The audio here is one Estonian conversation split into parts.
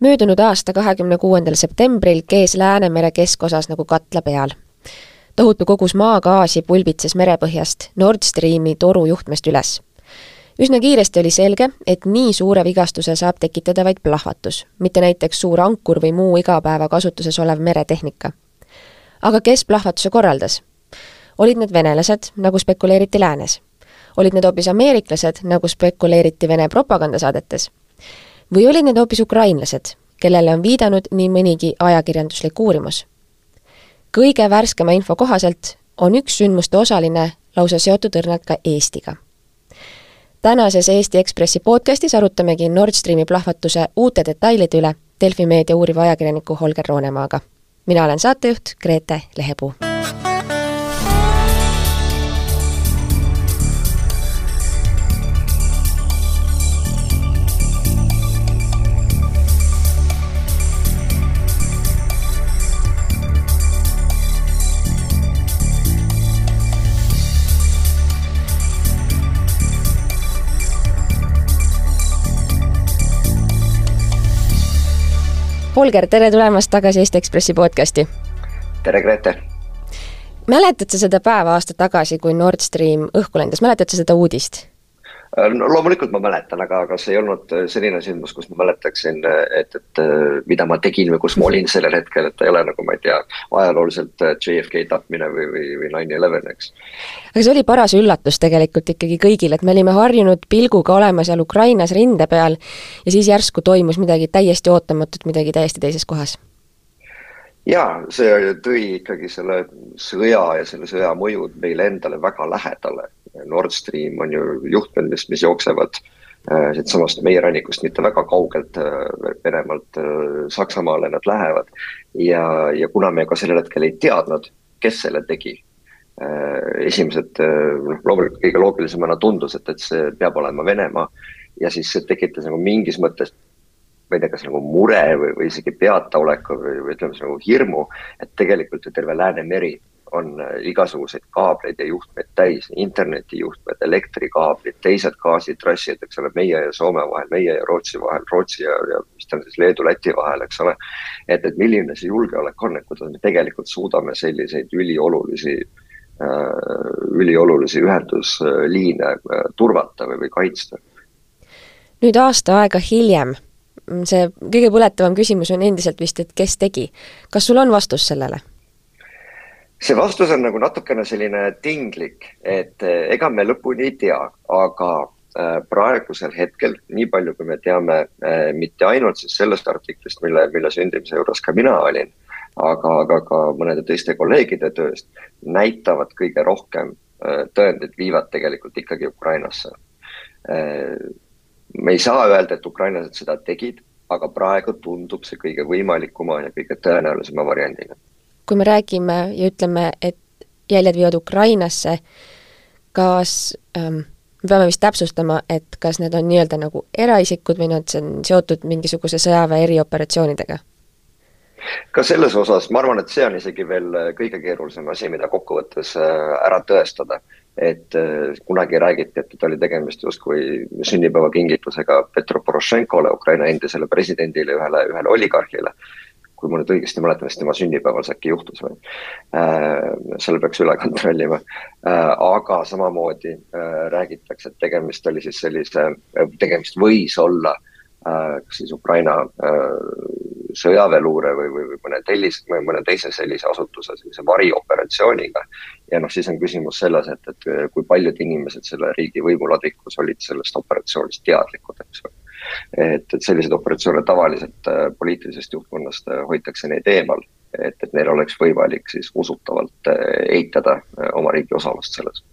möödunud aasta kahekümne kuuendal septembril kees Läänemere keskosas nagu katla peal. tohutu kogus maagaasi pulbitses merepõhjast Nord Streami toru juhtmest üles. üsna kiiresti oli selge, et nii suure vigastuse saab tekitada vaid plahvatus, mitte näiteks suur ankur või muu igapäevakasutuses olev meretehnika. aga kes plahvatuse korraldas? olid need venelased, nagu spekuleeriti läänes? olid need hoopis ameeriklased, nagu spekuleeriti Vene propagandasaadetes? Või olid need hoopis ukrainlased, kellele on viidanud nii mõnigi ajakirjanduslik uurimus? kõige värskema info kohaselt on üks sündmuste osaline lausa seotud õrnalt ka Eestiga. tänases Eesti Ekspressi podcastis arutamegi Nord Streami plahvatuse uute detailide üle Delfi meedia uuriva ajakirjaniku Holger Roonemaaga. mina olen saatejuht Grete Lehepuu Holger, tere tulemast tagasi Eesti Ekspressi podcasti! tere, Grete! mäletad sa seda päeva aasta tagasi, kui Nord Stream õhku lendas, mäletad sa seda uudist? Äh, no loomulikult ma mäletan, aga, aga see ei olnud äh, selline sündmus, kus ma mäletaksin, äh, et, et mida ma tegin või kus ma olin sellel hetkel, et ei ole nagu ma ei tea, ajalooliselt JFK tapmine või, või, või nine eleven, eks. aga see oli paras üllatus tegelikult ikkagi kõigile, et me olime harjunud pilguga olema seal Ukrainas rinde peal ja siis järsku toimus midagi täiesti ootamatut, midagi täiesti teises kohas. Jaa, see tõi ikkagi selle sõja ja selle sõja mõjud meile endale väga lähedale Nord Stream on ju juhtmed, mis, mis jooksevad äh, siitsamast meie rannikust mitte väga kaugelt äh, Venemaalt äh, Saksamaale nad lähevad. ja, ja kuna me ka sellel hetkel ei teadnud, kes selle tegi, esimesed, noh loomulikult kõige loogilisemana tundus, et, et see peab olema Venemaa ja siis see tekitas nagu mingis mõttes ma ei tea, kas nagu mure või, või isegi peataoleku või, või ütleme siis nagu hirmu, et tegelikult ju terve Läänemeri on äh, igasuguseid kaableid ja juhtmeid täis, internetijuhtmed, elektrikaablid, teised gaasitrassid, eks ole, meie ja Soome vahel, meie ja Rootsi vahel, Rootsi ja, ja mis ta on siis Leedu-Läti vahel, eks ole. et, et milline see julgeolek on, et kuidas me tegelikult suudame selliseid üliolulisi äh,, üliolulisi ühendusliine äh, turvata või, või kaitsta. nüüd aasta aega hiljem see kõige põletavam küsimus on endiselt vist, et kes tegi. kas sul on vastus sellele? See vastus on nagu natukene selline tinglik, et eh, ega me lõpuni ei tea, aga eh, praegusel hetkel, nii palju kui me teame, eh, mitte ainult siis sellest artiklist, mille, mille sündimise juures ka mina olin, aga, aga ka mõnede teiste kolleegide tööst, näitavad kõige rohkem tõendid viivad tegelikult ikkagi Ukrainasse. me ei saa öelda, et ukrainlased seda tegid, aga praegu tundub see kõige võimalikuma ja kõige tõenäolisema variandina kui me räägime ja ütleme, et jäljed viivad Ukrainasse, kas ähm, me peame vist täpsustama, et kas need on nii-öelda nagu eraisikud või nad on seotud mingisuguse sõjaväe erioperatsioonidega? ka selles osas, ma arvan, et see on isegi veel kõige keerulisem asi, mida kokkuvõttes äh, ära tõestada. et äh, kunagi räägiti, et oli tegemist justkui sünnipäevakingitusega Petro Porošenkole, Ukraina endisele presidendile, ühele, ühele oligarhile kui ma nüüd õigesti mäletan, siis tema sünnipäeval see äkki juhtus või äh,. selle peaks üle kontrollima äh,. aga samamoodi äh, räägitakse, et tegemist oli siis sellise, tegemist võis olla äh, kas siis Ukraina äh, sõjaväeluure või, või, või mõne tellis-, või mõne teise sellise asutuse sellise varioperatsiooniga. ja noh, siis on küsimus selles, et, et kui paljud inimesed selle riigi võimuladvikus olid sellest operatsioonist teadlikud, eks ole et, et selliseid operatsioone tavaliselt äh, poliitilisest juhtkonnast äh, hoitakse neid eemal, et, et neil oleks võimalik siis usutavalt äh, eitada oma riigi osalust selles.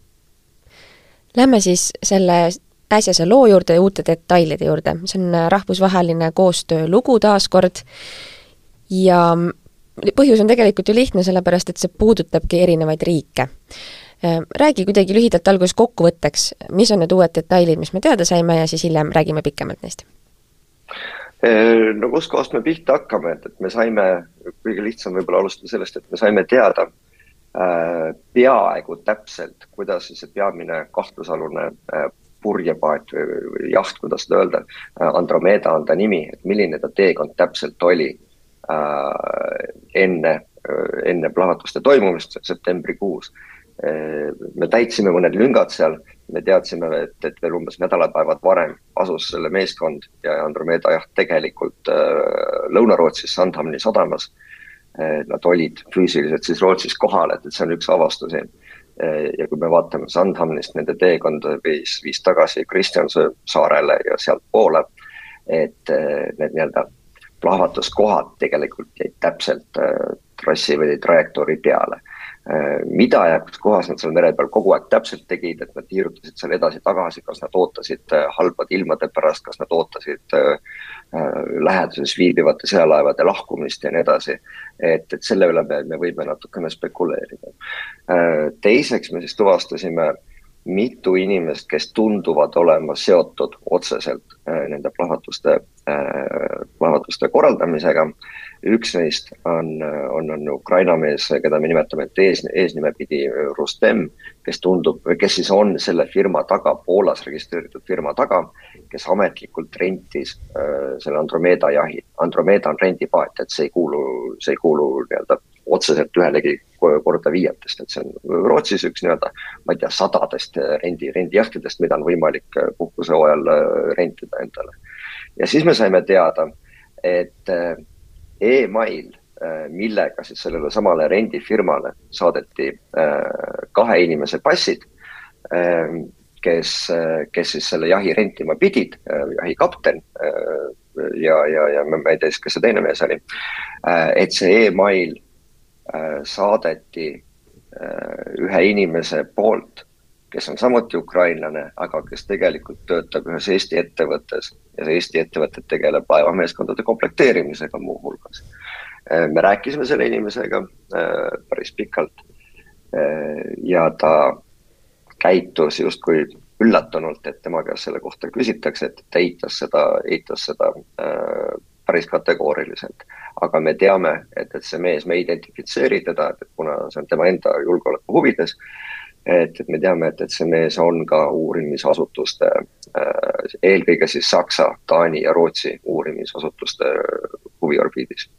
Lähme siis selle äsjase loo juurde ja uute detailide juurde, see on rahvusvaheline koostöölugu taaskord. Ja põhjus on tegelikult ju lihtne, sellepärast et see puudutabki erinevaid riike räägi kuidagi lühidalt alguses kokkuvõtteks, mis on need uued detailid, mis me teada saime ja siis hiljem räägime pikemalt neist. no kuskohast me pihta hakkame, et, et me saime, kõige lihtsam võib-olla alustada sellest, et me saime teada äh, peaaegu täpselt, kuidas siis see peamine kahtlusalune äh, purjepaat või, või jaht, kuidas seda öelda, Andromeda on ta nimi, et milline ta teekond täpselt oli äh, enne, enne plahvatuste toimumist septembrikuus me täitsime mõned lüngad seal, me teadsime, et, et veel umbes nädalapäevad varem asus selle meeskond ja Andromeda jaht tegelikult äh, Lõuna-Rootsis Sandhamni sadamas äh,. Nad olid füüsiliselt siis Rootsis kohal, et, et see on üks avastusi äh,. ja kui me vaatame Sandhamnist, nende teekonda viis, viis tagasi Kristjansö saarele ja sealtpoole, et äh, need nii-öelda plahvatuskohad tegelikult jäid täpselt äh, trassi või trajektoori peale Äh, mida ja kus kohas nad seal mere peal kogu aeg täpselt tegid, et nad tiirutasid seal edasi-tagasi, kas nad ootasid äh, halbade ilmade pärast, kas nad ootasid äh, läheduses viibivate sõjalaevade lahkumist ja nii edasi. et, et selle üle me, me võime natukene spekuleerida. teiseks me siis tuvastasime mitu inimest, kes tunduvad olema seotud otseselt nende plahvatuste, plahvatuste korraldamisega üks neist on, on, on Ukraina mees, keda me nimetame ees, eesnime pidi Rustem, kes tundub, kes siis on selle firma taga, Poolas registreeritud firma taga, kes ametlikult rentis äh, selle Andromeda jahi. Andromeda on rendipaat, et see ei kuulu, see ei kuulu nii-öelda otseselt ühelegi korda viietest, et see on Rootsis üks nii-öelda, ma ei tea, sadadest rendi, rendijahtidest, mida on võimalik puhkusehooajal äh, rentida endale. ja siis me saime teada, et äh, email, äh, millega siis sellele samale rendifirmale saadeti äh, kahe inimese passid, ähm, kes, äh, kes siis selle jahi rentima pidid, jahikapten ja, ja, ja ma ei tea siis, kes see teine mees oli. et see email saadeti ühe inimese poolt kes on samuti ukrainlane, aga kes tegelikult töötab ühes Eesti ettevõttes ja see Eesti ettevõte tegeleb laevameeskondade komplekteerimisega muuhulgas. Äh, me rääkisime selle inimesega äh, päris pikalt äh, ja ta käitus justkui üllatunult, et tema käest selle kohta küsitakse, et ta eitas seda, eitas seda päris kategooriliselt. aga me teame, et, et see mees, me ei identifitseeri teda, kuna see on tema enda julgeoleku huvides et, et me teame, et, et see mees on ka uurimisasutuste, äh, eelkõige siis Saksa, Taani ja Rootsi uurimisasutuste huviorbiidis.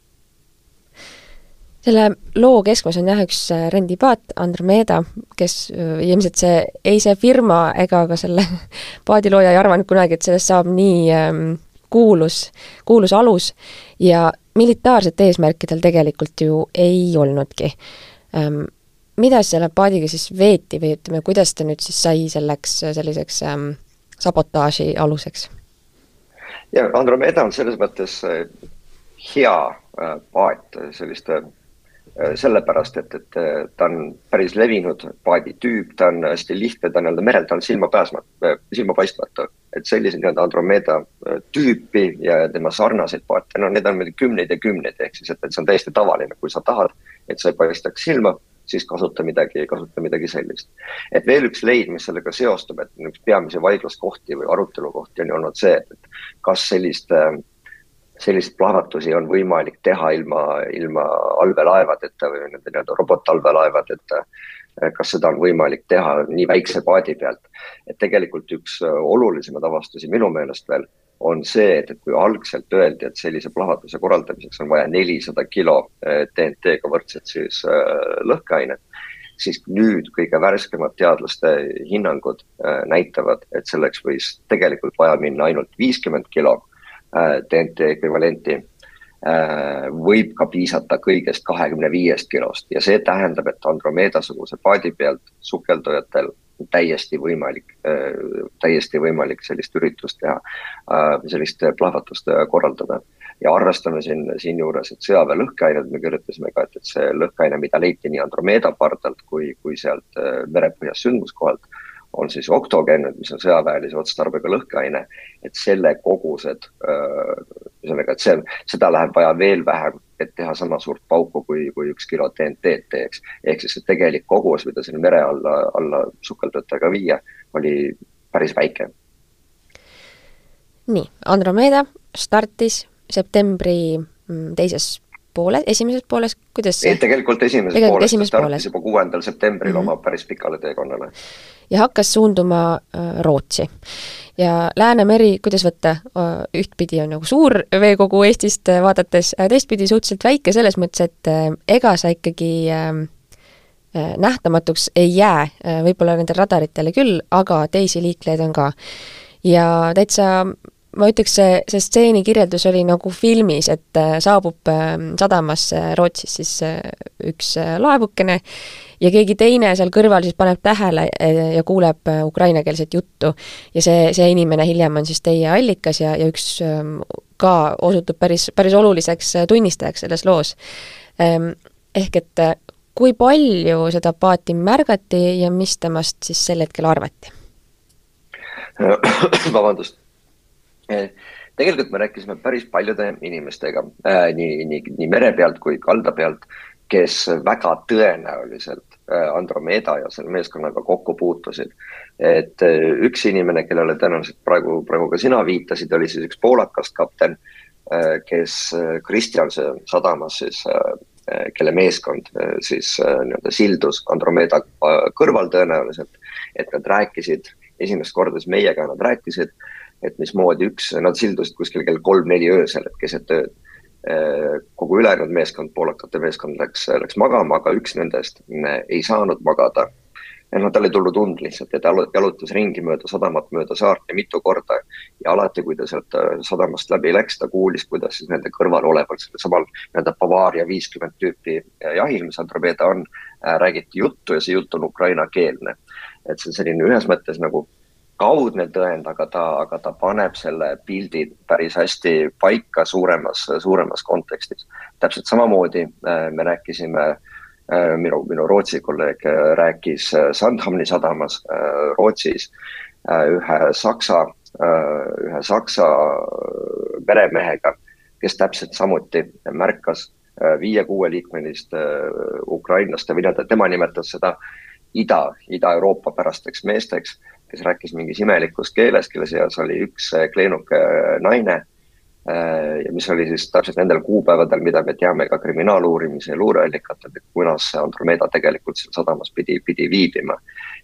Selle loo keskmes on jah üks äh, rendipaat, Andromeda, kes äh, ilmselt see, ei see firma ega ka selle paadilooja ei arvanud kunagi, et sellest saab nii ähm, kuulus, kuulus alus ja militaarset eesmärkidel tegelikult ju ei olnudki. Ähm, mida selle paadiga siis veeti või ütleme, kuidas ta nüüd siis sai selleks selliseks ähm, sabotaaži aluseks? ja Andromeda on selles mõttes äh, hea äh, paat selliste äh, sellepärast, et, et ta on päris levinud paaditüüp, ta on hästi lihtne, ta nii-öelda merel, ta on silmapääsmatu, silmapaistmatu. et sellise nii-öelda Andromeda tüüpi ja tema sarnaseid paate, no neid on meil kümneid ja kümneid, ehk siis, et, et see on täiesti tavaline, kui sa tahad, et sa ei paistaks silma siis kasuta midagi, kasuta midagi sellist. et veel üks leid, mis sellega seostub, et üks peamisi vaidluskohti või arutelukohti on ju olnud see, et kas sellist, selliseid plahvatusi on võimalik teha ilma, ilma allveelaevadeta või nende nii-öelda robotallveelaevadeta kas seda on võimalik teha nii väikse paadi pealt. et tegelikult üks olulisemaid avastusi minu meelest veel on see, et, et kui algselt öeldi, et sellise plahvatuse korraldamiseks on vaja nelisada kilo eh, võrdset siis äh, lõhkeainet, siis nüüd kõige värskemad teadlaste hinnangud äh, näitavad, et selleks võis tegelikult vaja minna ainult viiskümmend kilo DNT ekvivalenti võib ka piisata kõigest kahekümne viiest kilost. Ja see tähendab, et Andromeda-suguse paadi pealt sukeldujatel täiesti võimalik, äh, täiesti võimalik sellist üritust teha, äh, sellist plahvatust äh, korraldada. ja arvestame siin, siinjuures, et sõjaväe lõhkeained, me kirjutasime ka, et, et see lõhkeaine, mida leiti nii Andromeda pardalt kui, kui sealt merepõhjas sündmuskohalt, on siis oktogen, mis on sõjaväelise otstarbega lõhkeaine, et selle kogused, ühesõnaga, et see, seda läheb vaja veel vähem et teha sama suurt pauku, kui, kui üks kilo DNT-d teeks. ehk siis see tegelik kogus, mida sinna mere alla, alla sukeldujatega viia, oli päris väike. nii, Andromeda startis septembri mm, teises poole, esimeses pooles, kuidas see? tegelikult esimeses tegelikult pooles, esimeses ta startis juba kuuendal septembril mm -hmm. oma päris pikale teekonnale. ja hakkas suunduma äh, Rootsi. ja Läänemeri, kuidas võtta, äh, ühtpidi on nagu suur veekogu Eestist vaadates, teistpidi suhteliselt väike selles mõttes, et ega sa ikkagi äh, nähtamatuks ei jää, võib-olla nendel radaritele küll, aga teisi liiklejaid on ka. ja täitsa ma ütleks, see, see stseeni kirjeldus oli nagu filmis, et äh, saabub ähm, sadamasse Rootsis siis äh, üks äh, laevukene ja keegi teine seal kõrval siis paneb tähele ja kuuleb ukrainakeelset juttu. ja see, see inimene hiljem on siis teie allikas ja, ja üks ähm, ka osutub päris, päris oluliseks tunnistajaks selles loos. Ähm, ehk et kui palju seda paati märgati ja mis temast siis sel hetkel arvati? vabandust tegelikult me rääkisime päris paljude inimestega äh, nii, nii, nii mere pealt kui kalda pealt, kes väga tõenäoliselt äh, Andromeda ja selle meeskonnaga kokku puutusid. et üks inimene, kellele tõenäoliselt praegu, praegu ka sina viitasid, oli siis üks poolakast kapten kes Kristjanse sadamas siis kelle meeskond siis nii-öelda sildus Andromeda kõrval tõenäoliselt, et nad rääkisid esimest korda siis meiega, nad rääkisid äh, et mismoodi üks, nad sildusid kuskil kell kolm-neli öösel, et keset ööd. kogu ülejäänud meeskond, poolakate meeskond läks, läks magama, aga üks nendest ei saanud magada. noh, tal ei tulnud und lihtsalt ja ta jalutas ringi mööda sadamat, mööda saart ja mitu korda. ja alati, kui ta sealt äh, sadamast läbi läks, ta kuulis, kuidas siis nende kõrval oleval, sellel samal nii-öelda Bavaria viiskümmend tüüpi jahil, mis Andromeda on, äh, räägiti juttu ja see jutt on ukrainakeelne. et see on selline ühes mõttes nagu kaudne tõend, aga ta, aga ta paneb selle pildi päris hästi paika suuremas, suuremas kontekstis. täpselt samamoodi äh, me rääkisime, äh, minu, minu Rootsi kolleeg äh, rääkis Sandhamni sadamas Rootsis ühe Saksa, ühe Saksa meremehega, kes täpselt samuti märkas viie-kuueliikmelist ukrainlaste või nii-öelda tema nimetas seda ida, Ida-Euroopa pärasteks meesteks kes rääkis mingis imelikus keeles, kelle seas oli üks äh, kleenuke äh, naine. Äh, ja mis oli siis täpselt nendel kuupäevadel, mida me teame ka kriminaaluurimise ja luureallikatelt, et kunas see Andromeda tegelikult seal sadamas pidi, pidi viibima.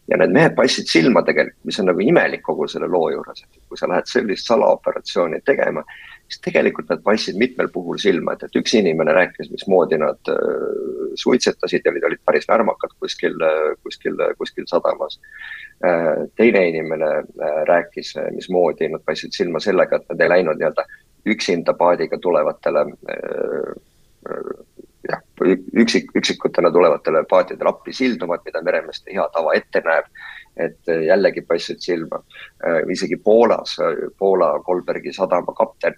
ja need mehed paistsid silma tegelikult, mis on nagu imelik kogu selle loo juures, et kui sa lähed sellist salaoperatsiooni tegema, siis tegelikult nad paistsid mitmel puhul silma, et, et üks inimene rääkis, mismoodi nad äh, suitsetasid ja olid, olid päris närmakad kuskil, kuskil, kuskil sadamas Äh, teine inimene äh, rääkis, äh, mismoodi nad paistsid silma sellega, et nad ei läinud nii-öelda üksinda paadiga tulevatele jah, üksik, üksikutena tulevatele paatidele appi silduvad, mida meremeeste hea tava ette näeb. et jällegi paistsid silma. isegi Poolas, Poola Kolbergi sadama kapten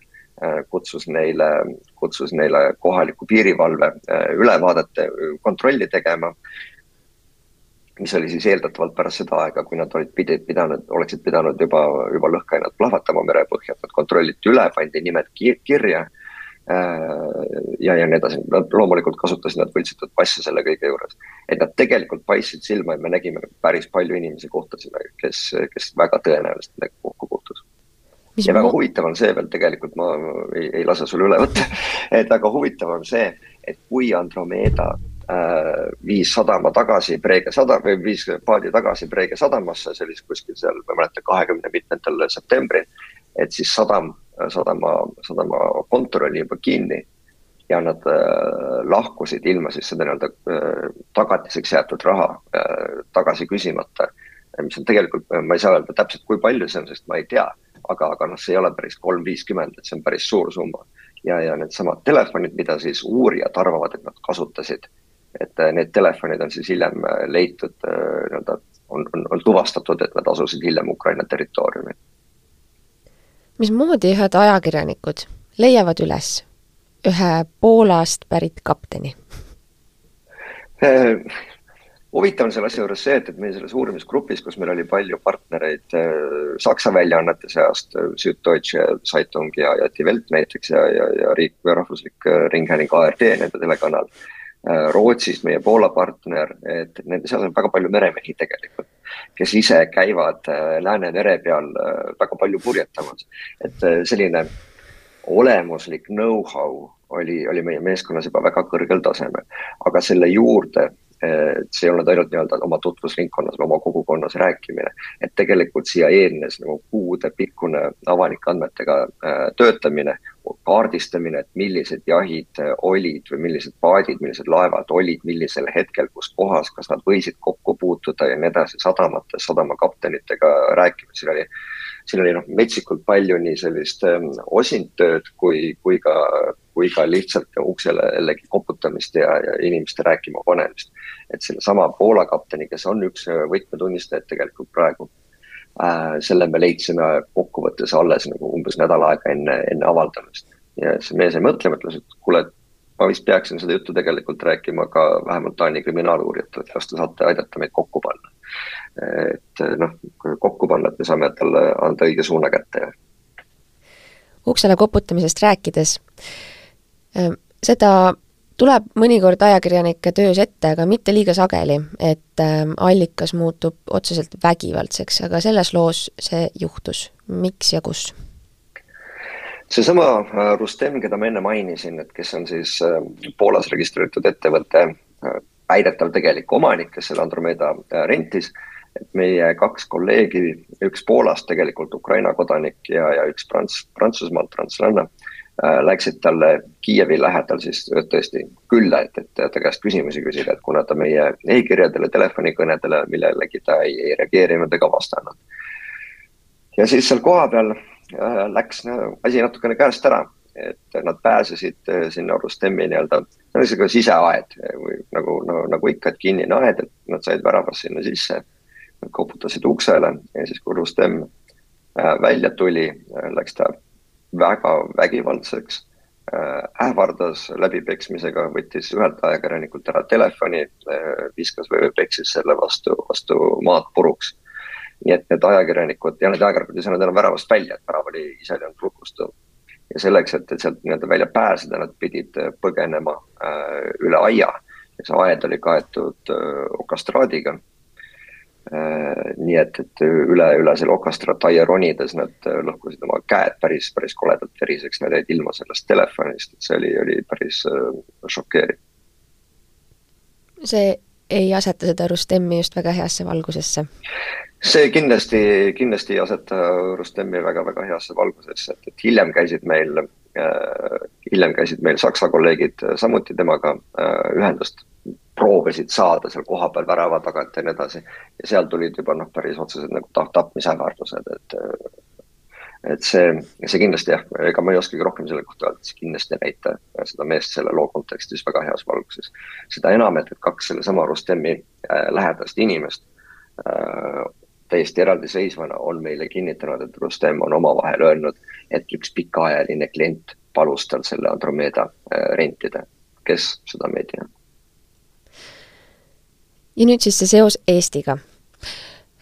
kutsus neile, kutsus neile kohaliku piirivalve ülevaadet, kontrolli tegema mis oli siis eeldatavalt pärast seda aega, kui nad olid pidi, pidanud, oleksid pidanud juba, juba lõhkeainet plahvatama merepõhja, et nad kontrolliti üle, pandi nimed kirja. Äh, ja, ja nii edasi, nad loomulikult kasutasid nad võltsitud passe selle kõige juures. et nad tegelikult paistsid silma ja me nägime päris palju inimesi kohtasime, kes, kes väga tõenäoliselt nendega kokku puutus. ja väga huvitav on see veel tegelikult, ma ei, ei lase sul üle võtta, et väga huvitav on see, et kui Andromeda viis sadama tagasi Preege sadam või viis paadi tagasi Preege sadamasse, see oli kuskil seal, ma ei mäleta, kahekümne mitmendal septembril. et siis sadam, sadama, sadama kontor oli juba kinni ja nad äh, lahkusid ilma siis seda nii-öelda äh, tagatiseks jäetud raha äh, tagasi küsimata. mis on tegelikult, ma ei saa öelda täpselt, kui palju see on, sest ma ei tea, aga, aga noh, see ei ole päris kolm viiskümmend, et see on päris suur summa. ja, ja needsamad telefonid, mida siis uurijad arvavad, et nad kasutasid et äh, need telefonid on siis hiljem äh, leitud äh, nii-öelda, on, on, on tuvastatud, et nad asusid hiljem Ukraina territooriumil. mismoodi ühed ajakirjanikud leiavad üles ühe Poolast pärit kapteni huvitav on selle asja juures see, et, et meie selles uurimisgrupis, kus meil oli palju partnereid Saksa väljaannete seast Süddeutsche Zeitung ja, ja Die Welt näiteks ja, ja, ja riik, rahvuslik äh, ringhääling ARD, nende telekanal Rootsist, meie Poola partner, et nende seas on väga palju meremehi tegelikult, kes ise käivad äh, Läänemere peal äh, väga palju purjetamas. et selline olemuslik know-how oli, oli meie meeskonnas juba väga kõrgel tasemel, aga selle juurde et see ei olnud ainult nii-öelda oma tutvusringkonnas või oma kogukonnas rääkimine, et tegelikult siia eelnes nagu kuudepikkune avalike andmetega äh, töötamine, kaardistamine, et millised jahid äh, olid või millised paadid, millised laevad olid, millisel hetkel, kus kohas, kas nad võisid kokku puutuda ja nii edasi, sadamates sadamakaptenitega rääkima, siin oli siin oli noh, metsikult palju nii sellist ähm, osindtööd kui, kui ka, kui ka lihtsalt uksele jällegi koputamist ja, ja inimeste rääkima panemist. et sellesama Poola kapteni, kes on üks võtmetunnistajaid tegelikult praegu äh,, selle me leidsime kokkuvõttes alles nagu umbes nädal aega enne, enne avaldamist. ja see mees jäi mõtlema, ütles, et kuule, ma vist peaksin seda juttu tegelikult rääkima ka vähemalt Taani kriminaaluurijatele, et kas te saate aidata meid kokku panna et noh, kokku panna, et me saame talle anda õige suuna kätte. uksele koputamisest rääkides, ähm, seda tuleb mõnikord ajakirjanike töös ette, aga mitte liiga sageli, et ähm, allikas muutub otseselt vägivaldseks, aga selles loos see juhtus. miks ja kus? seesama äh, Rustem, keda ma enne mainisin, et kes on siis äh, Poolas registreeritud ettevõtte äh, väidetav tegelik omanik, kes selle Andromeda rentis et meie kaks kolleegi, üks Poolast tegelikult Ukraina kodanik ja, ja üks Prants-, Prantsusmaalt prantslanna äh,, läksid talle Kiievi lähedal siis tõesti külla, et, et ta käest küsimusi küsida, et kuna ta meie e-kirjadele, telefonikõnedele millelegi ta ei, ei reageerinud ega vastanud. ja siis seal kohapeal äh, läks asi natukene käest ära, et nad pääsesid äh, sinna Rustemi nii-öelda, see on niisugune siseaed või nagu no,, nagu ikka, et kinnine aed, et nad said väravast sinna sisse Nad koputasid uksele ja siis, kui Rustem äh, välja tuli, äh, läks ta väga vägivaldseks, äh, ähvardas läbipeksmisega, võttis ühelt ajakirjanikult ära telefoni, viskas või peksis selle vastu, vastu maad puruks. nii et need ajakirjanikud ja need ajakirjanikud ei saanud enam väravast välja, et värav oli ise olnud lukustatud. ja selleks, et, et sealt nii-öelda välja pääseda, nad pidid põgenema äh, üle aia ja see aed oli kaetud äh, okastraadiga Äh, nii et, et üle, üle selle okastrat aia ronides nad äh, lõhkusid oma käed päris, päris koledalt veriseks, nad jäid ilma sellest telefonist, et see oli, oli päris äh, šokeeriv. see ei aseta seda Rustemi just väga heasse valgusesse? see kindlasti, kindlasti ei aseta Rustemi väga-väga heasse valgusesse, et, et hiljem käisid meil äh,, hiljem käisid meil Saksa kolleegid samuti temaga äh, ühendust proovisid saada seal kohapeal värava tagant ja nii edasi. ja seal tulid juba noh, päris otsesed nagu tap-, tapmisähvardused, et et see, see kindlasti jah, ega ma ei oskagi rohkem selle kohta öelda, see kindlasti ei näita seda meest selle loo kontekstis väga heas valguses. seda enam, et, et kaks sellesama Rustemi äh, lähedast inimest äh, täiesti eraldiseisvana on meile kinnitanud, et Rustem on omavahel öelnud, et üks pikaajaline klient palus tal selle Andromeda äh, rentida. kes, seda me ei tea ja nüüd siis see seos Eestiga.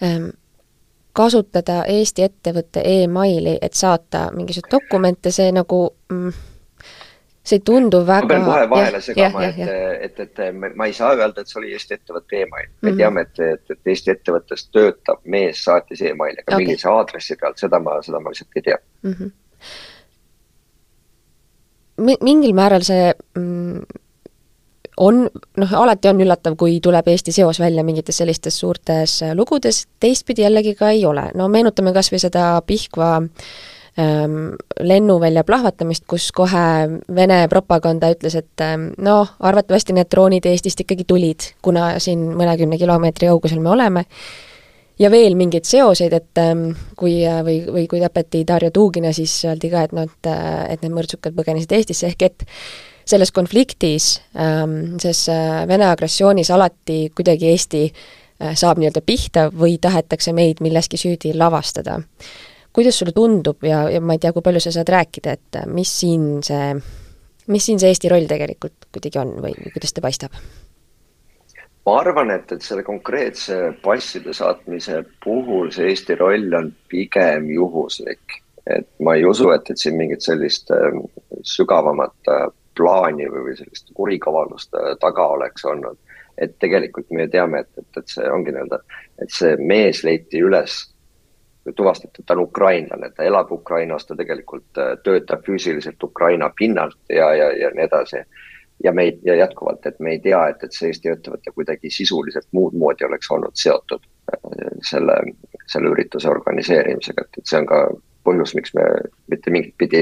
Ehm, kasutada Eesti ettevõtte emaili, et saata mingisuguseid dokumente, see nagu mm, see ei tundu väga. ma pean kohe vahele segama, et, et, et, et ma ei saa öelda, et see oli Eesti ettevõtte email. me mm -hmm. teame, et, et, et Eesti ettevõttes töötab mees, saatis emaili, aga okay. millise aadressi pealt, seda ma, seda ma lihtsalt ei tea mm. -hmm. mingil määral see mm, on, noh, alati on üllatav, kui tuleb Eesti seos välja mingites sellistes suurtes äh, lugudes, teistpidi jällegi ka ei ole. no meenutame kas või seda Pihkva ähm, lennuvälja plahvatamist, kus kohe Vene propaganda ütles, et noh, arvatavasti need droonid Eestist ikkagi tulid, kuna siin mõnekümne kilomeetri kaugusel me oleme, ja veel mingeid seoseid, et ähm, kui, või, või kui tapeti Darja Tuugina, siis öeldi ka, et noh, et, et need mõrtsukad põgenesid Eestisse, ehk et selles konfliktis, selles äh, Vene agressioonis alati kuidagi Eesti äh, saab nii-öelda pihta või tahetakse meid milleski süüdi lavastada. Kuidas sulle tundub ja, ja ma ei tea, kui palju sa saad rääkida, et äh, mis siin see, mis siin see Eesti roll tegelikult kuidagi on või, kuidas ta paistab? ma arvan, et, et selle konkreetse passide saatmise puhul see Eesti roll on pigem juhuslik. et ma ei usu, et, et siin mingit sellist äh, sügavamat äh, plaani või, või sellist kurikavaldust äh, taga oleks olnud. et tegelikult me teame, et, et, et see ongi nii-öelda, et see mees leiti üles tuvastati, et ta on ukrainlane, ta elab Ukrainas, ta tegelikult töötab füüsiliselt Ukraina pinnalt ja, ja, ja nii edasi. Ja me ei, ja jätkuvalt, et me ei tea, et, et see Eesti ettevõte kuidagi sisuliselt muud moodi oleks olnud seotud selle, selle ürituse organiseerimisega, et, et see on ka põhjus, miks me mitte mingit pidi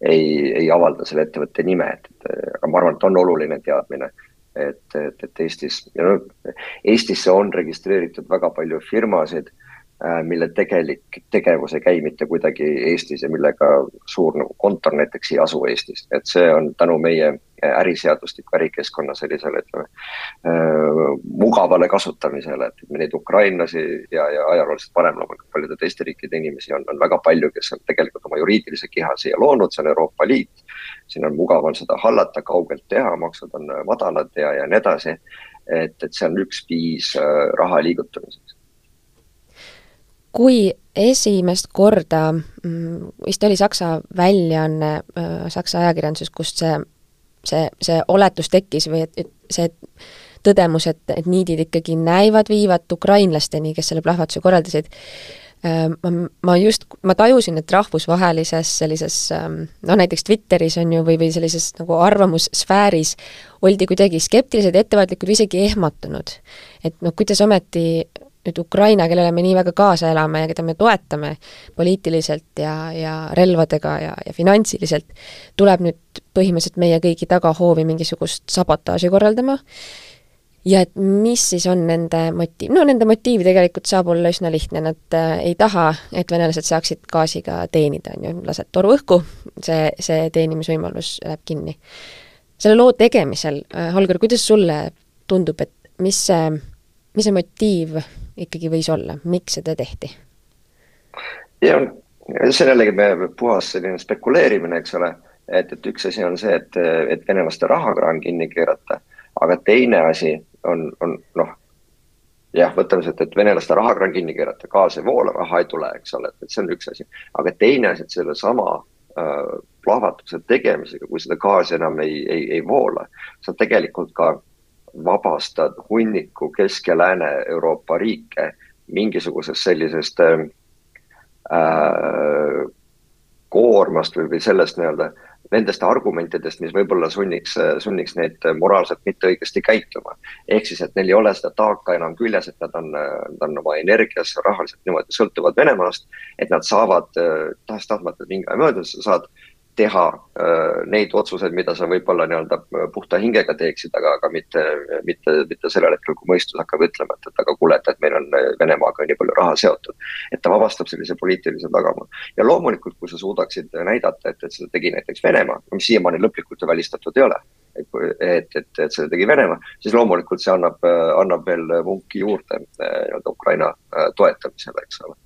ei, ei avalda selle ettevõtte nime, et, et aga ma arvan, et on oluline teadmine, et, et, et Eestis, no Eestisse on registreeritud väga palju firmasid Äh, mille tegelik tegevus ei käi mitte kuidagi Eestis ja millega suur nagu kontor näiteks ei asu Eestis, et see on tänu meie äriseadustiku, ärikeskkonna sellisele, ütleme äh, mugavale kasutamisele, et me neid ukrainlasi ja, ja ajalooliselt varem loomulikult paljude teiste riikide inimesi on, on väga palju, kes on tegelikult oma juriidilise keha siia loonud, see on Euroopa Liit. siin on mugav on seda hallata, kaugelt teha, maksud on madalad ja, ja nii edasi. et, et see on üks viis äh, raha liigutamiseks kui esimest korda, mm, vist oli Saksa väljaanne, äh, Saksa ajakirjanduses, kust see, see, see oletus tekkis või et, et see tõdemus, et, et niidid ikkagi näivad viivat ukrainlasteni, kes selle plahvatuse korraldasid, äh, ma, ma just, ma tajusin, et rahvusvahelises sellises noh, näiteks Twitteris on ju, või, või sellises nagu arvamussfääris oldi kuidagi skeptilised, ettevaatlikud või isegi ehmatunud. et noh, kuidas ometi nüüd Ukraina, kellele me nii väga kaasa elame ja keda me toetame poliitiliselt ja, ja relvadega ja, ja finantsiliselt, tuleb nüüd põhimõtteliselt meie kõigi tagahoovi mingisugust sabotaaži korraldama, ja et mis siis on nende motiiv, no nende motiiv tegelikult saab olla üsna lihtne, nad äh, ei taha, et venelased saaksid gaasiga teenida, on ju, lased toru õhku, see, see teenimisvõimalus läheb kinni. selle loo tegemisel äh,, Holger, kuidas sulle tundub, et mis see, mis see motiiv ikkagi võis olla, miks seda tehti? ja see on jällegi puhas selline spekuleerimine, eks ole, et, et üks asi on see, et, et venelaste rahakraan kinni keerata, aga teine asi on, on noh, jah, võtame sealt, et venelaste rahakraan kinni keerata, gaas ei voola, raha ei tule, eks ole, et see on üks asi. aga teine asi, et sellesama äh, plahvatuse tegemisega, kui seda gaasi enam ei, ei, ei voola, sa tegelikult ka vabastad hunniku Kesk- ja Lääne-Euroopa riike mingisugusest sellisest äh, koormast või, või sellest nii-öelda, nendest argumentidest, mis võib-olla sunniks, sunniks neid moraalselt mitte õigesti käituma. ehk siis, et neil ei ole seda taaka enam küljes, et nad on, nad on oma energias rahaliselt niimoodi sõltuvad Venemaast, et nad saavad tahes-tahtmata mingi aja möödudes, sa saad teha äh, neid otsuseid, mida sa võib-olla nii-öelda äh, puhta hingega teeksid, aga, aga mitte, mitte, mitte sellel hetkel, kui mõistus hakkab ütlema, et, et aga kuule, et, et meil on äh, Venemaaga nii palju raha seotud. et ta vabastab sellise poliitilise tagamaa. ja loomulikult, kui sa suudaksid näidata, et, et seda tegi näiteks Venemaa, mis siiamaani lõplikult ju välistatud ei ole, et, et, et, et seda tegi Venemaa, siis loomulikult see annab, annab veel vunki juurde nii-öelda Ukraina toetamisele, eks ole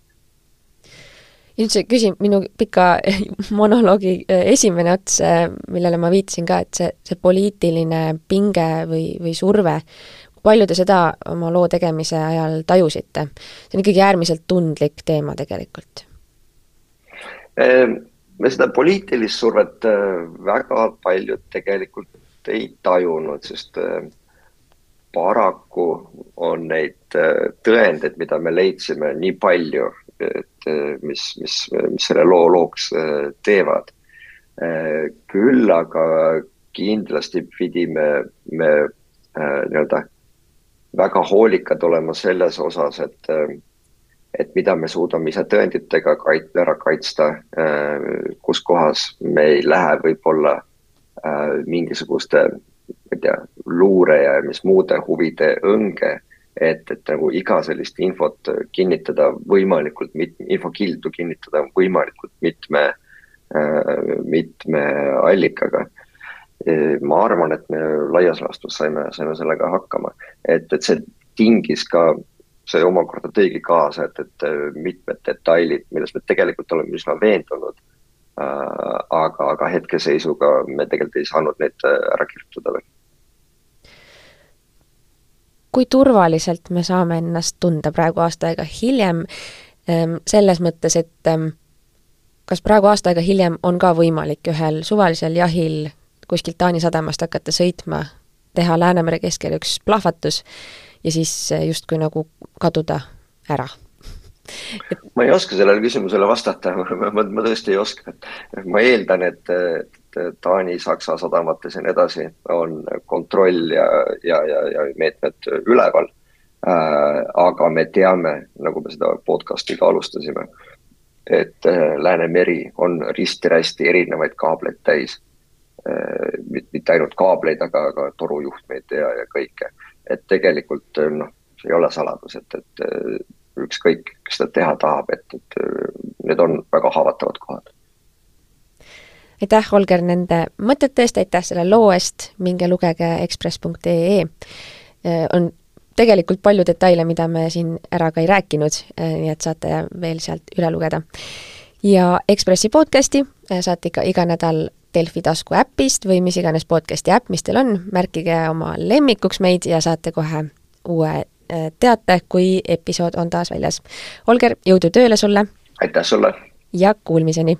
nüüd see küsim-, minu pika monoloogi äh, esimene ots, äh, millele ma viitasin ka, et see, see poliitiline pinge või, või surve, palju te seda oma loo tegemise ajal tajusite? see on ikkagi äärmiselt tundlik teema tegelikult. Ehm, me seda poliitilist survet äh, väga paljud tegelikult ei tajunud, sest paraku on neid tõendeid, mida me leidsime, nii palju et eh, mis, mis, mis selle loo looks eh, teevad. Küll aga kindlasti pidime me nii-öelda väga hoolikad olema selles osas, et, et mida me suudame ise tõenditega kait-, ära kaitsta, kus kohas me ei lähe võib-olla mingisuguste, luure ja mis muude huvide õnge et, et nagu iga sellist infot kinnitada võimalikult mit-, infokildu kinnitada võimalikult mitme äh,, mitme allikaga. ma arvan, et me laias laastus saime, saime sellega hakkama, et, et see tingis ka, see omakorda tõigi kaasa, et, et mitmed detailid, milles me tegelikult oleme üsna veendunud äh,, aga, aga hetkeseisuga me tegelikult ei saanud neid ära kirjutada veel kui turvaliselt me saame ennast tunda praegu aasta aega hiljem, ehm, selles mõttes, et ehm, kas praegu aasta aega hiljem on ka võimalik ühel suvalisel jahil kuskilt Taani sadamast hakata sõitma, teha Läänemere keskel üks plahvatus ja siis justkui nagu kaduda ära? et.... ma ei oska sellele küsimusele vastata, ma, ma, ma tõesti ei oska, ma eeldan, et Taani, Saksa sadamates ja nii edasi on kontroll ja, ja, ja, ja meetmed üleval äh,. aga me teame, nagu me seda podcast'i ka alustasime, et äh, Läänemeri on risti-rästi erinevaid kaableid täis äh,. mitte ainult kaableid, aga ka torujuhtmeid ja, ja kõike, et tegelikult noh see ei ole saladus, et, et äh, ükskõik, kes seda teha tahab, et, et äh, need on väga haavatavad kohad. Aitäh, Holger, nende mõtete eest, aitäh selle loo eest, minge lugege ekspress.ee. Äh, on tegelikult palju detaile, mida me siin ära ka ei rääkinud, nii et saate veel sealt üle lugeda. ja Ekspressi podcasti saate ikka iga nädal Delfi tasku äpist või mis iganes podcasti äpp, mis teil on, märkige oma lemmikuks meid ja saate kohe uue teate, kui episood on taas väljas. Holger, jõudu tööle sulle! aitäh sulle! ja kuulmiseni!